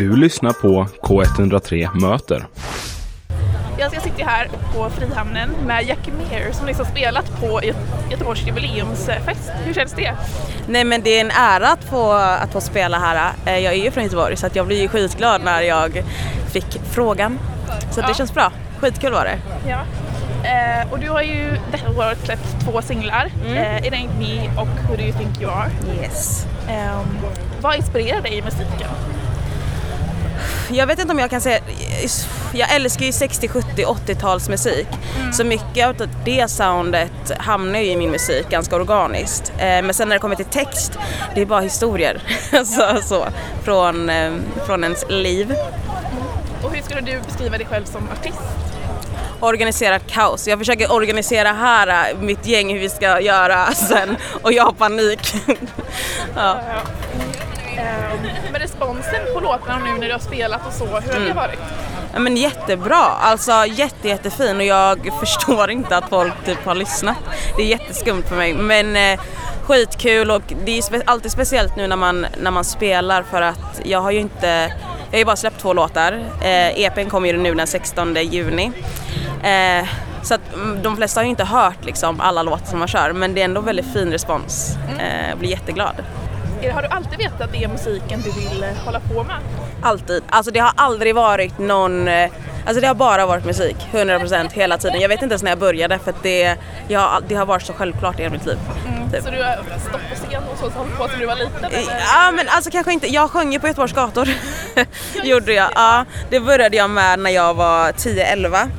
Du lyssnar på K103 Möter. Jag sitter här på Frihamnen med Jackie Meer som liksom spelat på Göteborgs jubileumsfest. Hur känns det? Nej men det är en ära att få, att få spela här. Eh, jag är ju från Göteborg så att jag blir ju skitglad när jag fick frågan. Så ja. det känns bra. Skitkul var det. Ja. Eh, och du har ju detta året släppt två singlar, mm. eh, It Ain't Me och Who Do You Think You Are. Yes. Eh, vad inspirerar dig i musiken? Jag vet inte om jag kan säga, jag älskar ju 60, 70, 80-talsmusik. Mm. Så mycket av det soundet hamnar ju i min musik ganska organiskt. Eh, men sen när det kommer till text, det är bara historier så, så, från, eh, från ens liv. Och hur skulle du beskriva dig själv som artist? organiserat kaos. Jag försöker organisera här äh, mitt gäng hur vi ska göra sen och jag har panik. ja. Ehm, men responsen på låtarna nu när du har spelat och så, hur har mm. det varit? Ja, men jättebra, alltså jätte, jättefin och jag förstår inte att folk typ har lyssnat. Det är jätteskumt för mig men eh, skitkul och det är spe alltid speciellt nu när man, när man spelar för att jag har ju inte jag har ju bara släppt två låtar. Eh, EPn kommer ju nu den 16 juni. Eh, så att mm, de flesta har ju inte hört liksom alla låtar som man kör men det är ändå väldigt fin respons. Mm. Eh, jag blir jätteglad. Har du alltid vetat att det är musiken du vill eh, hålla på med? Alltid. Alltså det har aldrig varit någon eh, Alltså det har bara varit musik, 100% hela tiden. Jag vet inte ens när jag började för att det, jag, det har varit så självklart i hela mitt liv. Mm. Typ. Så du har stått på scen och så, så hållit på sedan du var liten? Eller? Ja men alltså kanske inte, jag sjöng ju på Göteborgs gator. Gjorde jag. Ja, det började jag med när jag var 10-11.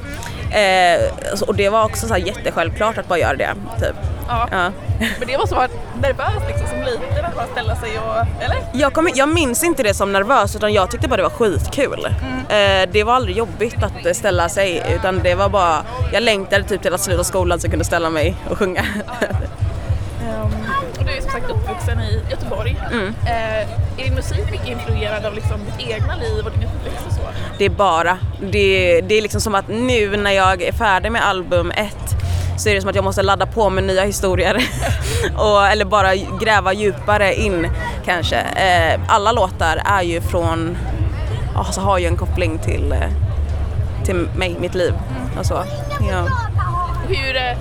Eh, och det var också så här jättesjälvklart att bara göra det. Typ. Ja. ja. Men det måste vara nervöst liksom som liten att bara ställa sig och, eller? Jag, kom, jag minns inte det som nervöst utan jag tyckte bara det var skitkul. Mm. Eh, det var aldrig jobbigt att ställa sig utan det var bara, jag längtade typ till att sluta skolan så jag kunde ställa mig och sjunga. um, och du är som sagt uppvuxen i Göteborg. Mm. Eh, är din musik mycket influerad av liksom ditt egna liv och din uppväxt och så? Det är bara, det, det är liksom som att nu när jag är färdig med album ett så är det som att jag måste ladda på med nya historier. och, eller bara gräva djupare in kanske. Eh, alla låtar är ju från, alltså har ju en koppling till, eh, till mig, mitt liv mm. och så. Ja. Hur, eh,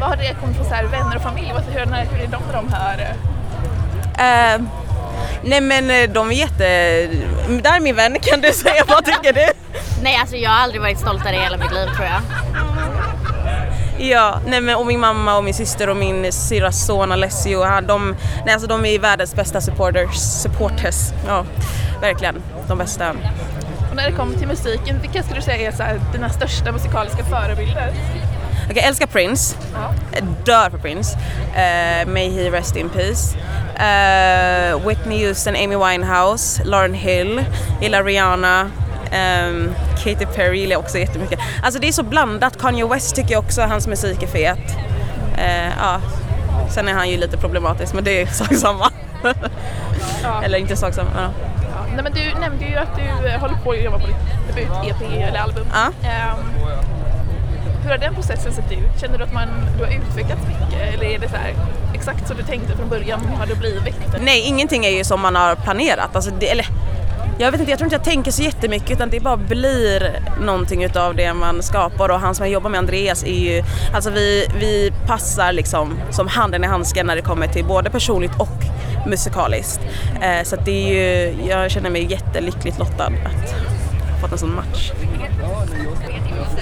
vad har det kommit från så här, vänner och familj? Hur, hur är de när de hör? Eh, nej men eh, de är jätte... Där är min vän, kan du säga vad tycker du? Nej alltså jag har aldrig varit stoltare i hela mitt liv tror jag. Ja, nej men och min mamma och min syster och min syrras son Alessio, de, nej, alltså de är världens bästa supporters, supporters. Ja, verkligen. De bästa. Och när det kommer till musiken, vilka skulle du säga är så här, dina största musikaliska förebilder? Okay, älskar Prince. Ja. Dör för Prince. Uh, may he rest in peace. Uh, Whitney Houston, Amy Winehouse, Lauren Hill, gillar Rihanna, Um, Katy Perry gillar jag också jättemycket. Alltså det är så blandat. Kanye West tycker jag också, hans musik är fet. Uh, ja. Sen är han ju lite problematisk men det är sak samma. ja. Eller inte sak samma. Ja. Ja. Nej, men du nämnde ju att du eh, håller på att jobba på ditt debut-EP eller album. Ja. Um, hur har den processen sett ut? Känner du att man, du har utvecklats mycket eller är det så här, exakt som du tänkte från början har det blivit? Nej, ingenting är ju som man har planerat. Alltså det, eller jag vet inte, jag tror inte jag tänker så jättemycket utan det bara blir någonting utav det man skapar och han som jag jobbar med, Andreas, är ju, alltså vi, vi passar liksom som handen i handsken när det kommer till både personligt och musikaliskt. Eh, så att det är ju, jag känner mig jättelyckligt lottad att ha fått en sån match.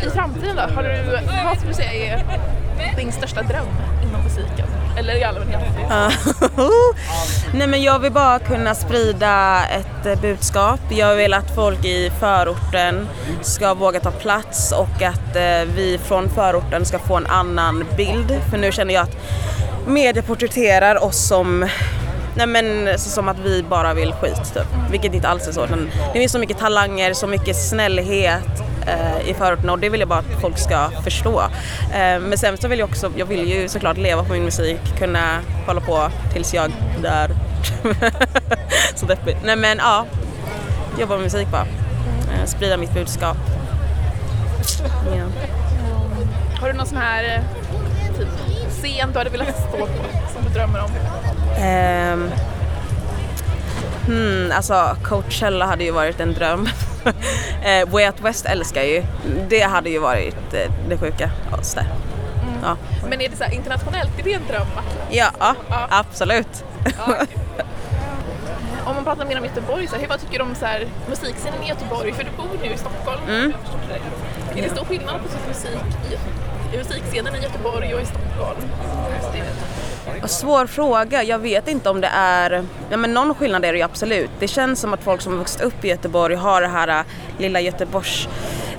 I framtiden då, har du, vad skulle du säga är din största dröm inom musiken? Eller i allmänhet? Nej men jag vill bara kunna sprida ett eh, budskap. Jag vill att folk i förorten ska våga ta plats och att eh, vi från förorten ska få en annan bild. För nu känner jag att media porträtterar oss som Nej men som att vi bara vill skit typ. Vilket inte alls är så. Det finns så mycket talanger, så mycket snällhet i förorterna och det vill jag bara att folk ska förstå. Eh, men sen så vill jag också, jag vill ju såklart leva på min musik, kunna hålla på tills jag dör. så deppigt. Nej men ja, jobba med musik bara. Eh, sprida mitt budskap. Ja. Har du någon sån här eh, typ, scen du hade velat stå på som du drömmer om? Um, hmm, alltså Coachella hade ju varit en dröm. eh, Way Out West älskar ju. Det hade ju varit eh, det sjuka. där. Ja. Men är det så här internationellt, är det en dröm? Ja, ja, Ja. absolut. Om man pratar mer om Göteborg, så här, hur, vad tycker du om så här, musikscenen i Göteborg? För du bor nu i Stockholm. Mm. Är det stor skillnad på typ musik i, i musikscenen i Göteborg och i Stockholm? Svår fråga. Jag vet inte om det är... Ja, men någon skillnad är det ju absolut. Det känns som att folk som har vuxit upp i Göteborg har det här ä, lilla Göteborgs...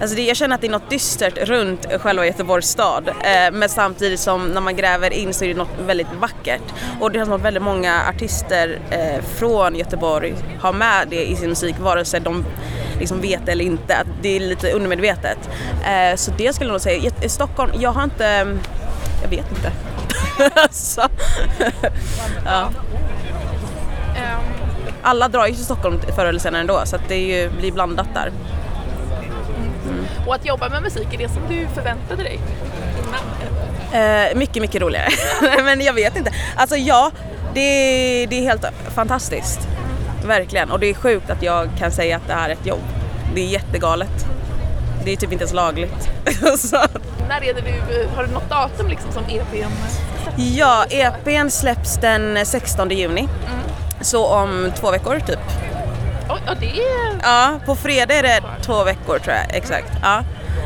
Alltså det, jag känner att det är något dystert runt själva Göteborgs stad. Eh, men samtidigt som när man gräver in så är det något väldigt vackert. Och det känns som att väldigt många artister eh, från Göteborg har med det i sin musik vare sig de liksom vet eller inte. Att det är lite undermedvetet. Eh, så det skulle jag nog säga. I Stockholm, jag har inte... Jag vet inte. så. ja. Alla drar ju till Stockholm förr eller senare ändå så det är ju, blir blandat där. och att jobba med musik, är det som du förväntade dig innan? Eh, mycket, mycket roligare. Men jag vet inte. Alltså ja, det, det är helt fantastiskt. Verkligen. Och det är sjukt att jag kan säga att det här är ett jobb. Det är jättegalet. Det är typ inte ens lagligt. När är det du, har du något datum liksom som EPn? Ja, EPn släpps den 16 juni. Så om två veckor typ. Oj, ja, det är... Ja, på fredag är det två veckor tror jag. Exakt. Ja.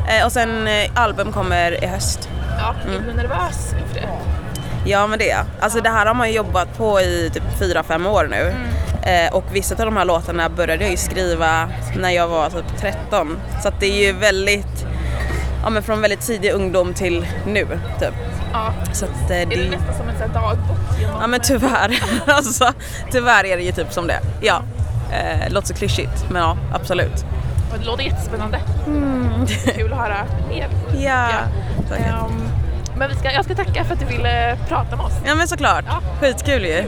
Eh, och sen eh, album kommer i höst. Ja, är du nervös inför det? Ja men det är. Alltså det här har man ju jobbat på i typ 4-5 år nu. Eh, och vissa av de här låtarna började jag ju skriva när jag var typ 13. Så det är ju väldigt, ja men från väldigt tidig ungdom till nu typ. Ja. Så att eh, Är det det, nästan som en dagbok? ja men tyvärr. alltså tyvärr är det ju typ som det. Ja. Eh, låter så klyschigt men ja absolut. Och Det låter jättespännande. Kul att höra mer. Ja. Säkert. Ehm, men vi ska, jag ska tacka för att du ville prata med oss. Ja men såklart. Ja. Skitkul ju.